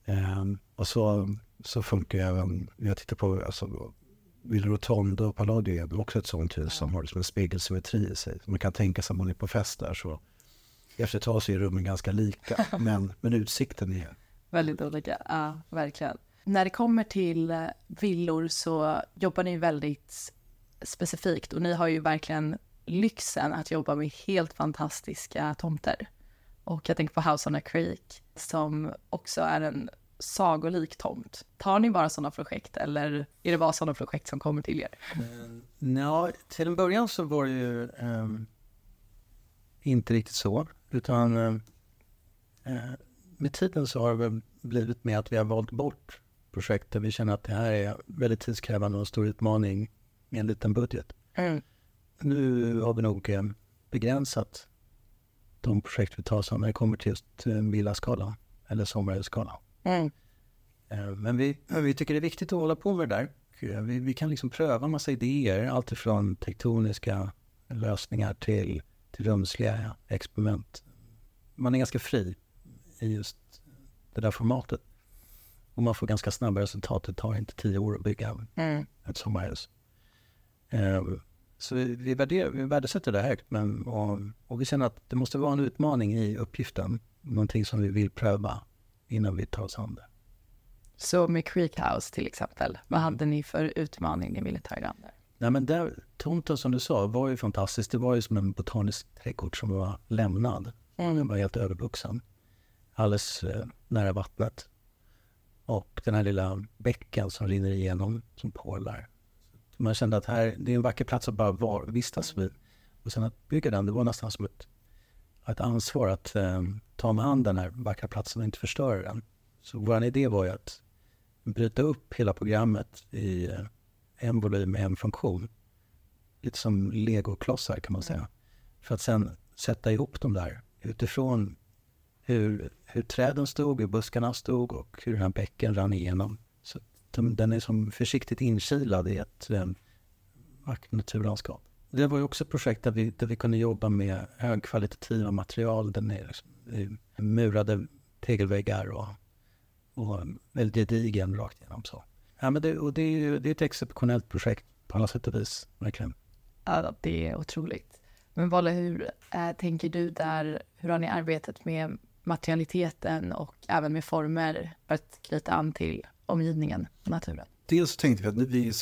Ehm, och så, så funkar även, jag tittar på alltså, Villa Rotondo och Palladio är också ett sånt hus som har liksom en spegelsymmetri i sig. Man kan tänka sig om man är på fest där så efter ett tag så är rummen ganska lika. men, men utsikten är Väldigt olika, ja verkligen. När det kommer till eh, villor så jobbar ni väldigt specifikt och ni har ju verkligen lyxen att jobba med helt fantastiska tomter. Och jag tänker på House on a Creek som också är en sagolik tomt. Tar ni bara sådana projekt eller är det bara sådana projekt som kommer till er? Ja, till en början så var det ju ehm, inte riktigt så. Utan eh, med tiden så har det väl blivit med att vi har valt bort projekt där vi känner att det här är väldigt tidskrävande och en stor utmaning med en liten budget. Nu har vi nog eh, begränsat de projekt vi tar som när det kommer till just eh, villaskalan eller sommarhusskalan. Mm. Eh, Men vi, vi tycker det är viktigt att hålla på med det där. Vi, vi kan liksom pröva massa idéer, alltifrån tektoniska lösningar till, till rumsliga experiment. Man är ganska fri i just det där formatet. Och man får ganska snabba resultat. Det tar inte tio år att bygga Mm. ett sommarhus. Så vi, vi, värderar, vi värdesätter det högt men, och, och vi känner att det måste vara en utmaning i uppgiften. Någonting som vi vill pröva innan vi tar oss an det. Så med Creek House till exempel, vad hade ni för utmaning ni ville ta er an där? Nej men där, tomten som du sa var ju fantastisk. Det var ju som en botanisk trädgård som var lämnad. Den var helt övervuxen. Alldeles eh, nära vattnet. Och den här lilla bäcken som rinner igenom som porlar. Man kände att här, det är en vacker plats att bara var, vistas vid. Och sen att bygga den, det var nästan som ett, ett ansvar att eh, ta med an den här vackra platsen och inte förstöra den. Så vår idé var ju att bryta upp hela programmet i eh, en volym med en funktion. Lite som legoklossar kan man säga. För att sen sätta ihop dem där utifrån hur, hur träden stod, hur buskarna stod och hur den här bäcken rann igenom. Den är som försiktigt inkilad i ett eh, vackert naturlandskap. Det var ju också ett projekt där vi, där vi kunde jobba med högkvalitativa material. Liksom. Den är liksom, murade tegelväggar och, och väldigt gedigen rakt igenom. Så. Ja, men det, och det, är, det är ett exceptionellt projekt på alla sätt och vis, verkligen. Ja, det är otroligt. Men Valle, hur äh, tänker du där? Hur har ni arbetat med materialiteten och även med former för att knyta an till omgivningen naturen? Dels tänkte vi att vi är i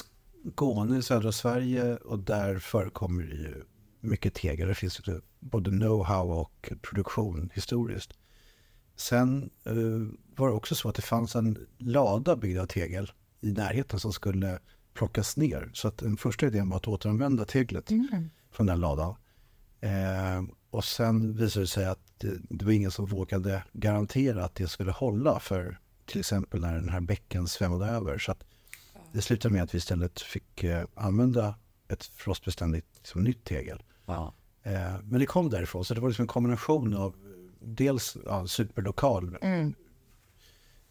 Skåne i södra Sverige och där förekommer det ju mycket tegel. Det finns både know-how och produktion historiskt. Sen uh, var det också så att det fanns en lada byggd av tegel i närheten som skulle plockas ner. Så att den första idén var att återanvända teglet mm. från den ladan. Eh, och sen visade det sig att det, det, var ingen som vågade garantera att det skulle hålla för till exempel när den här bäcken svämmade över. Så att det slutade med att vi istället fick eh, använda ett frostbeständigt liksom, nytt tegel. Ja. Eh, men det kom därifrån, så det var liksom en kombination av dels ja, superlokal mm.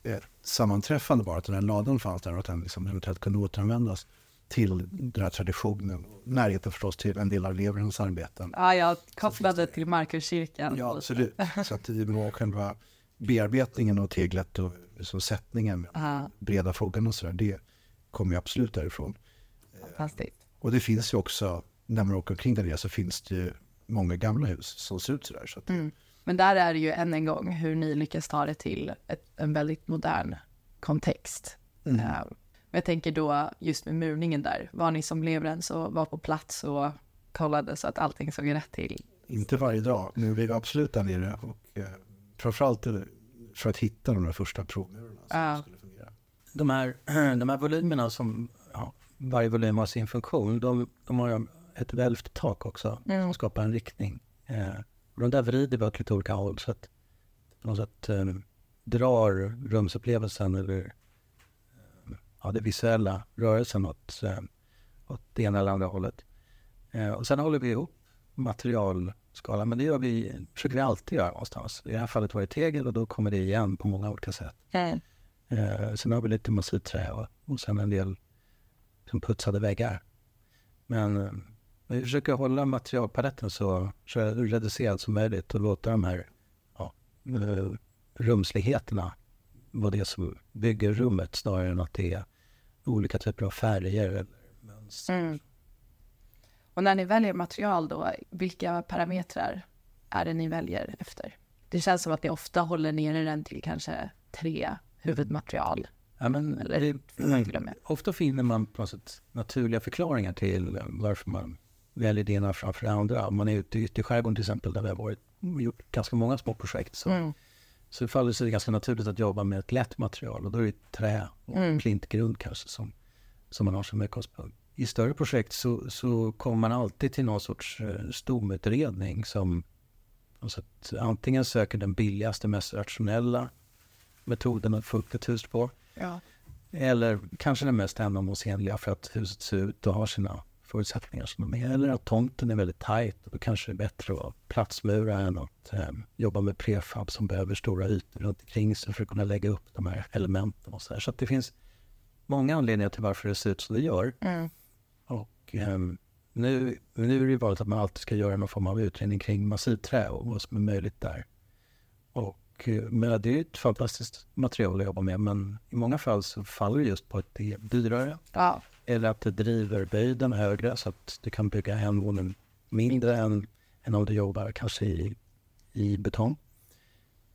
Eh, sammanträffande bara att den här ladan fanns där och att den liksom eventuellt kunde återanvändas till den här traditionen. Närheten förstås till en del av elevernas arbeten. Ja, jag kopplade till Markuskyrkan. Ja, absolut. Så att det var själva bearbetningen av teglet och så sättningen Aha. breda frågan och sådär, det kommer ju absolut därifrån. Fantastiskt. Och det finns ju också, när man åker omkring där så finns det ju många gamla hus som ser ut sådär. Så att, mm. Men där är det ju än en gång hur ni lyckas ta det till ett, en väldigt modern kontext. Mm. Uh, men jag tänker då just med murningen där, var ni som Leverens och var på plats och kollade så att allting såg rätt till? Inte varje dag, nu är vi absolut där nere och eh, framförallt för att hitta de där första provmurarna som uh. skulle fungera. De här, de här volymerna som, ja, varje volym har sin funktion, de, de har ett välvt tak också mm. som skapar en riktning. Eh, de där vrider vi åt lite olika håll så att på något sätt eh, drar rumsupplevelsen eller ja, det visuella rörelsen åt, eh, åt det ena eller andra hållet. Eh, och sen håller vi ihop materialskalan, men det gör vi, försöker vi alltid göra någonstans. I det här fallet var det tegel och då kommer det igen på många olika sätt. Mm. Eh, sen har vi lite massivträ och, och sen en del som putsade väggar. Men eh, vi försöker hålla materialpaletten så, så reducerad som möjligt och låta de här ja, eh, rumsligheterna vara det som bygger rummet snarare än att det är olika typer av färger eller mönster. Mm. Och när ni väljer material då, vilka parametrar är det ni väljer efter? Det känns som att ni ofta håller nere den till kanske tre huvudmaterial. Ja, men eller, det, ofta finner man på något sätt naturliga förklaringar till varför man väljer det ena framför det andra. Om man är ute i skärgården till exempel, där vi har varit, gjort ganska många små projekt, så mm. Så det faller sig ganska naturligt att jobba med ett lätt material och då är det trä och mm. klintgrund kanske som, som man har som utgångspunkt. I större projekt så, så kommer man alltid till någon sorts uh, stomutredning som alltså antingen söker den billigaste, mest rationella metoden att få upp ett hus på. Ja. Eller kanske den mest ändamålsenliga för att huset ser ut och har sina förutsättningar som de är. Eller att tomten är väldigt tajt och då kanske det är bättre att platsmura än att eh, jobba med prefab som behöver stora ytor runt omkring sig för att kunna lägga upp de här elementen och så där. Så att det finns många anledningar till varför det ser ut som det gör. Mm. Och eh, nu, nu är det vanligt att man alltid ska göra någon form av utredning kring massivträ och vad som är möjligt där. Och eh, men det är ett fantastiskt material att jobba med men i många fall så faller det just på att det är dyrare. Ja. Eller att det driver böjden högre så att du kan bygga en våning mindre än, än om du jobbar kanske i, i betong.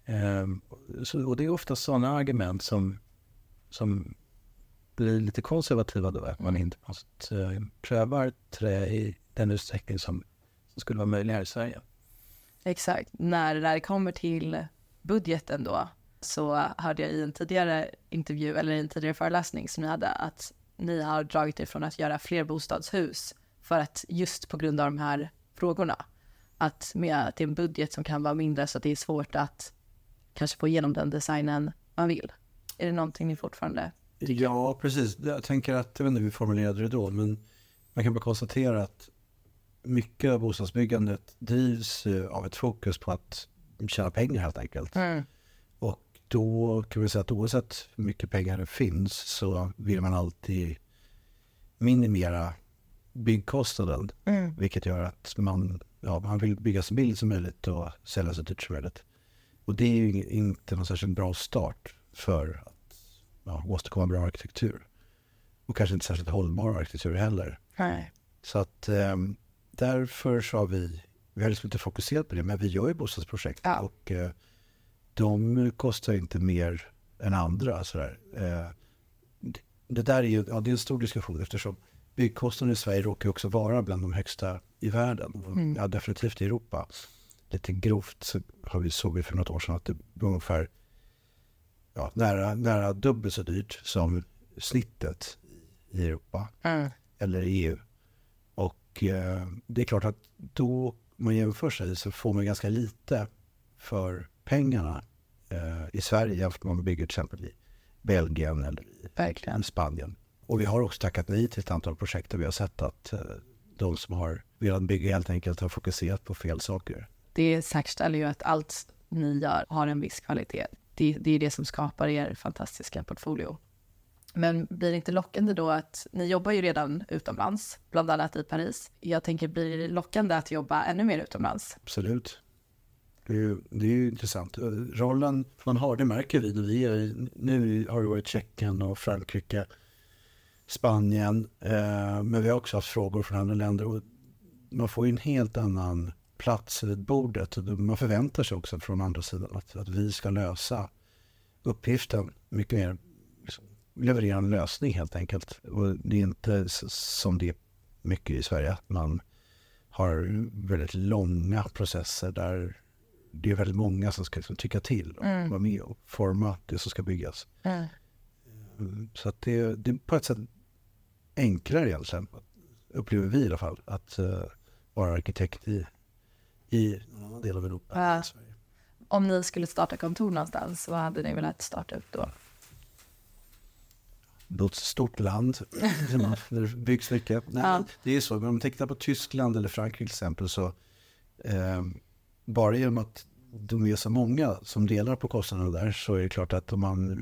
Um, så, och det är ofta sådana argument som, som blir lite konservativa då. Att man inte måste, uh, prövar trä i den utsträckning som, som skulle vara möjlig här i Sverige. Exakt. När det kommer till budgeten då så hörde jag i en tidigare intervju eller i en tidigare föreläsning som ni hade att ni har dragit er från att göra fler bostadshus för att just på grund av de här frågorna. Att med att det är en budget som kan vara mindre så att det är svårt att kanske få igenom den designen man vill. Är det någonting ni fortfarande... Ja, precis. Jag tänker att, jag vet inte hur vi formulerade det då, men man kan bara konstatera att mycket av bostadsbyggandet drivs av ett fokus på att tjäna pengar helt enkelt. Mm. Och då kan vi säga att oavsett hur mycket pengar det finns så vill man alltid minimera byggkostnaden. Mm. Vilket gör att man, ja, man vill bygga så billigt som möjligt och sälja så dyrt som möjligt. Och det är ju inte någon särskilt bra start för att ja, åstadkomma bra arkitektur. Och kanske inte särskilt hållbar arkitektur heller. Nej. Så att eh, därför så har vi, vi har liksom inte fokuserat på det, men vi gör ju bostadsprojekt. Ja. Och eh, de kostar inte mer än andra. Sådär. Eh, det, det där är ju ja, det är en stor diskussion eftersom byggkostnaderna i Sverige råkar också vara bland de högsta i världen. Mm. Ja, definitivt i Europa. Lite grovt så har vi, såg vi för något år sedan att det var ungefär ja, nära, nära dubbelt så dyrt som snittet i Europa Mm. eller i EU. Och eh, det är klart att då man jämför sig så får man ganska lite för pengarna eh, i Sverige jämfört med om man bygger till exempel i Belgien eller i Verkligen. Spanien. Och vi har också tackat nej till ett antal projekt där vi har sett att eh, de som har velat bygga helt enkelt har fokuserat på fel saker. Det säkerställer ju att allt ni gör har en viss kvalitet. Det, det är det som skapar er fantastiska portfolio. Men blir det inte lockande då att ni jobbar ju redan utomlands, bland annat i Paris. Jag tänker, blir det lockande att jobba ännu mer utomlands? Absolut. Det är, ju, det är ju intressant. Rollen man har, det märker vi. Vi är, nu har det varit Tjeckien och Frankrike, Spanien. Eh, men vi har också haft frågor från andra länder. Och man får ju en helt annan plats vid bordet. Och man förväntar sig också från andra sidan att, att vi ska lösa uppgiften mycket mer. Liksom, leverera en lösning helt enkelt. Och det är inte som det är mycket i Sverige. Att man har väldigt långa processer där det är väldigt många som ska liksom tycka till och Mm. vara med och forma det som ska byggas. Mm, Så att det, det är på ett sätt enklare egentligen, upplever vi i alla fall, att eh, vara arkitekt i, i någon annan del av Europa. Ja. Om ni skulle starta kontor någonstans, vad hade ni velat starta upp då? Det är ett stort land där det byggs mycket. Nej, Ja. Det är så, men om man tittar på Tyskland eller Frankrike till exempel så eh, bara genom att de är så många som delar på kostnaderna där så är det klart att om man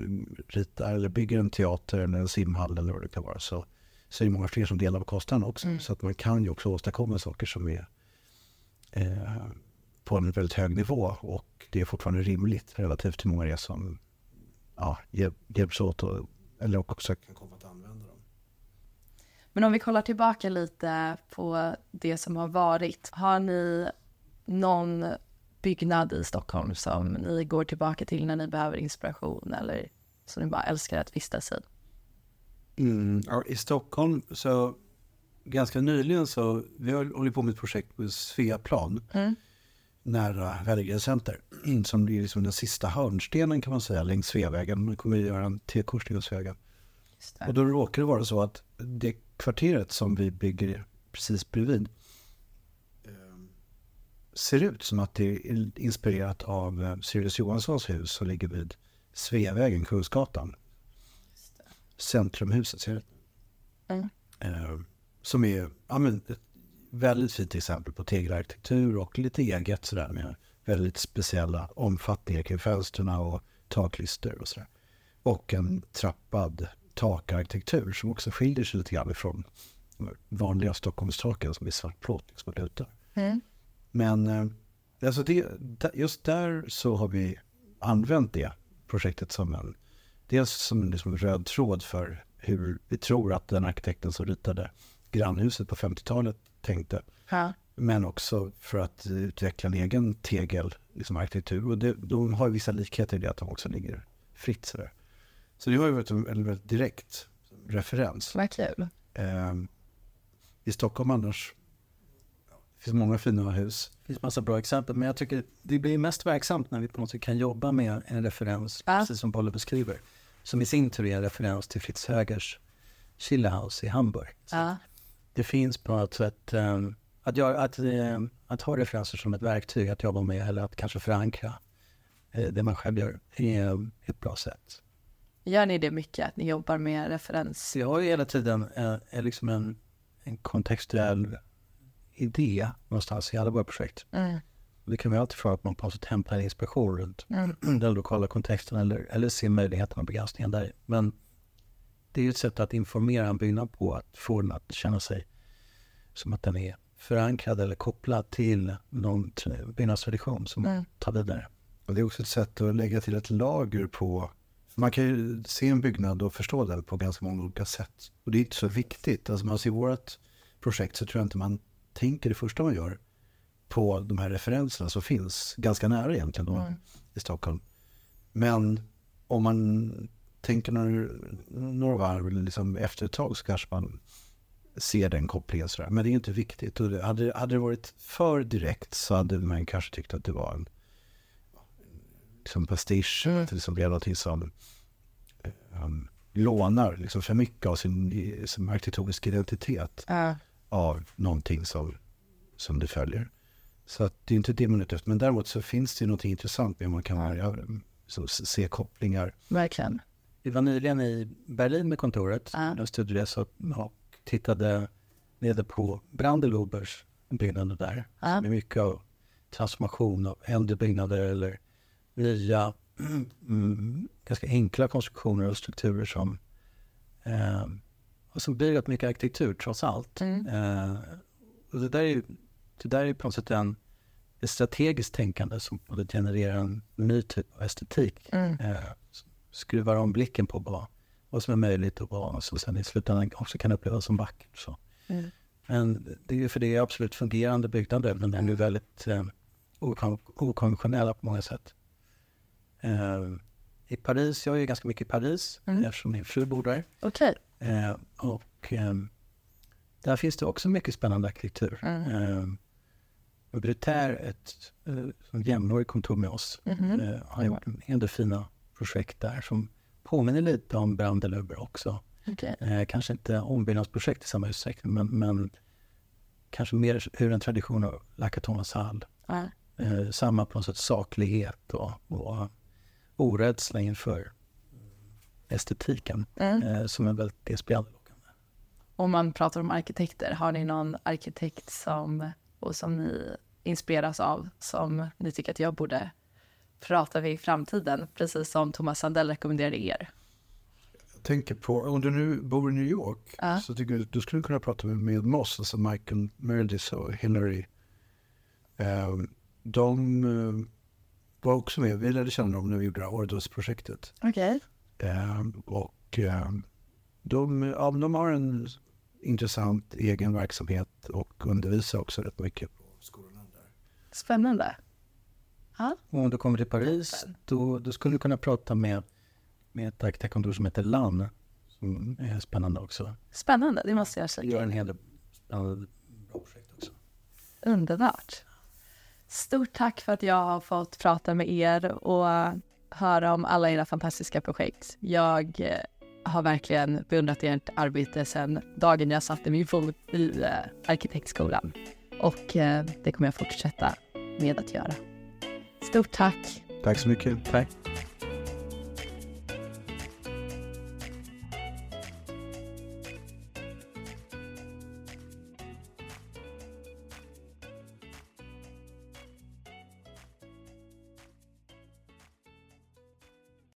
ritar eller bygger en teater eller en simhall eller vad det kan vara så, så är det många fler som delar på kostnaderna också. Mm. Så att man kan ju också åstadkomma saker som är eh, på en väldigt hög nivå och det är fortfarande rimligt relativt till många det är som ja, hjälp, hjälps åt och, eller också kan komma att använda dem. Men om vi kollar tillbaka lite på det som har varit. Har ni någon byggnad i Stockholm som ni går tillbaka till när ni behöver inspiration eller som ni bara älskar att vistas i? Mm, I Stockholm så ganska nyligen så, vi har hållit på med ett projekt på Sveaplan Mm. nära Wenner Center. Som blir liksom den sista hörnstenen kan man säga längs Sveavägen. Man kommer att göra en T-korsning av Sveavägen. Och då råkar det vara så att det kvarteret som vi bygger precis bredvid eh, ser ut som att det är inspirerat av eh, Sirius Johanssons hus som ligger vid Sveavägen, Kungsgatan. Centrumhuset, ser du? Mm. Som är ja, men, ett väldigt fint exempel på tegelarkitektur och lite eget sådär med väldigt speciella omfattningar kring fönstren och taklister och sådär. Och en trappad takarkitektur som också skiljer sig lite grann ifrån vanliga Stockholmstaken som är svartplåt liksom och lutar. Mm. Men eh, alltså det, just där så har vi använt det projektet som en, dels som en liksom röd tråd för hur vi tror att den arkitekten som ritade grannhuset på 50-talet tänkte. Ja. Men också för att utveckla en egen tegel, liksom arkitektur. Och det, de har ju vissa likheter i det att de också ligger fritt sådär. Så det har ju varit en, en väldigt direkt referens. Vad kul. Eh, I Stockholm annars, det finns många fina hus. Det finns massa bra exempel, men jag tycker det blir mest verksamt när vi på något sätt kan jobba med en referens, Ja. precis som Bolle beskriver, som i sin tur är en referens till Fritz Högers Chili House i Hamburg. Ja. Det finns på något sätt um, att, göra, att, um, att ha referenser som ett verktyg att jobba med eller att kanske förankra uh, det man själv gör är um, ett bra sätt. Gör ni det mycket, att ni jobbar med referens? Jag har ju hela tiden uh, liksom en, en kontextuell idé någonstans i alla våra projekt. Mm. Det kan vara alltid från att man på något sätt hämtar inspiration runt Mm. den lokala kontexten eller, eller ser möjligheterna och begränsningar där. Men det är ju ett sätt att informera en byggnad på, att få den att känna sig som att den är förankrad eller kopplad till någon byggnadstradition som Mm. tar vidare. Och det är också ett sätt att lägga till ett lager på... Man kan ju se en byggnad och förstå den på ganska många olika sätt. Och det är inte så viktigt. Alltså man ser vårt projekt så tror jag inte man tänker det första man gör på de här referenserna som finns ganska nära egentligen då, Mm. i Stockholm. Men om man tänker några, några varv liksom efter ett tag så kanske man ser den kopplingen. Sådär. Men det är inte viktigt. Och det, hade, hade det varit för direkt så hade man kanske tyckt att det var en liksom pastisch. Mm. Att det liksom blev någonting som um, lånar liksom för mycket av sin, sin arkitektoniska identitet Ja. av någonting som, som det följer. Så att det är inte det man är ute efter. Men däremot så finns det någonting intressant med att man kan ja, s- se kopplingar. Verkligen. Vi var nyligen i Berlin med kontoret, Ja. en studieresa och tittade nere på Brandelobers byggnader där. Ja. Med mycket av transformation av äldre byggnader eller nya, mm, ganska enkla konstruktioner och strukturer som, eh, som blir rätt mycket arkitektur trots allt. Mm. Eh, och det där är ju det där är på något sätt en, ett strategiskt tänkande som både genererar en ny typ av estetik. Mm. Eh, skruvar om blicken på vad, vad som är möjligt och vad som sen i slutändan också kan upplevas som vackert. Så. Mm. Men det är ju för det är absolut fungerande byggnader men de är ju väldigt eh, okon- okonventionella på många sätt. Eh, I Paris, jag är ju ganska mycket i Paris Mm. eftersom min fru bor där. Okej. Eh, och ehm, där finns det också mycket spännande arkitektur. Mm. Eh, och Brutair, ett eh, som jämnårig kontor med oss, Mhm. eh, har gjort en hel del fina projekt där som påminner lite om Brandelöber också. Okej. Eh, kanske inte ombyggnadsprojekt i samma utsträckning men, men kanske mer ur en tradition av La Thomas Hall. Ja. Eh, samma på något sätt saklighet och, och orädsla inför estetiken Mm. eh, som är väldigt inspirerande. Om man pratar om arkitekter, har ni någon arkitekt som, och som ni inspireras av som ni tycker att jag borde prata med i framtiden, precis som Thomas Sandell rekommenderade er? Jag tänker på, om du nu bor i New York Ja. så tycker jag du skulle kunna prata med, med Moss, alltså Michael Meredith och Hillary. Eh, de eh, var också med, vi lärde känna dem när vi gjorde Ordos-projektet. Okej. Eh, och eh, de, ja, de har en intressant egen verksamhet och undervisar också rätt mycket på skolorna där. Spännande. Och om du kommer till Paris, då, då skulle du kunna prata med, med ett arkitektkontor som heter LAN, som är spännande också. Spännande, det måste jag De gör en hel del spännande bra projekt också. Underbart. Stort tack för att jag har fått prata med er och höra om alla era fantastiska projekt. Jag eh, har verkligen beundrat ert arbete sedan dagen jag satte min fot i eh, arkitektskolan. Och eh, det kommer jag fortsätta med att göra. Stort tack! Tack så mycket. Tack.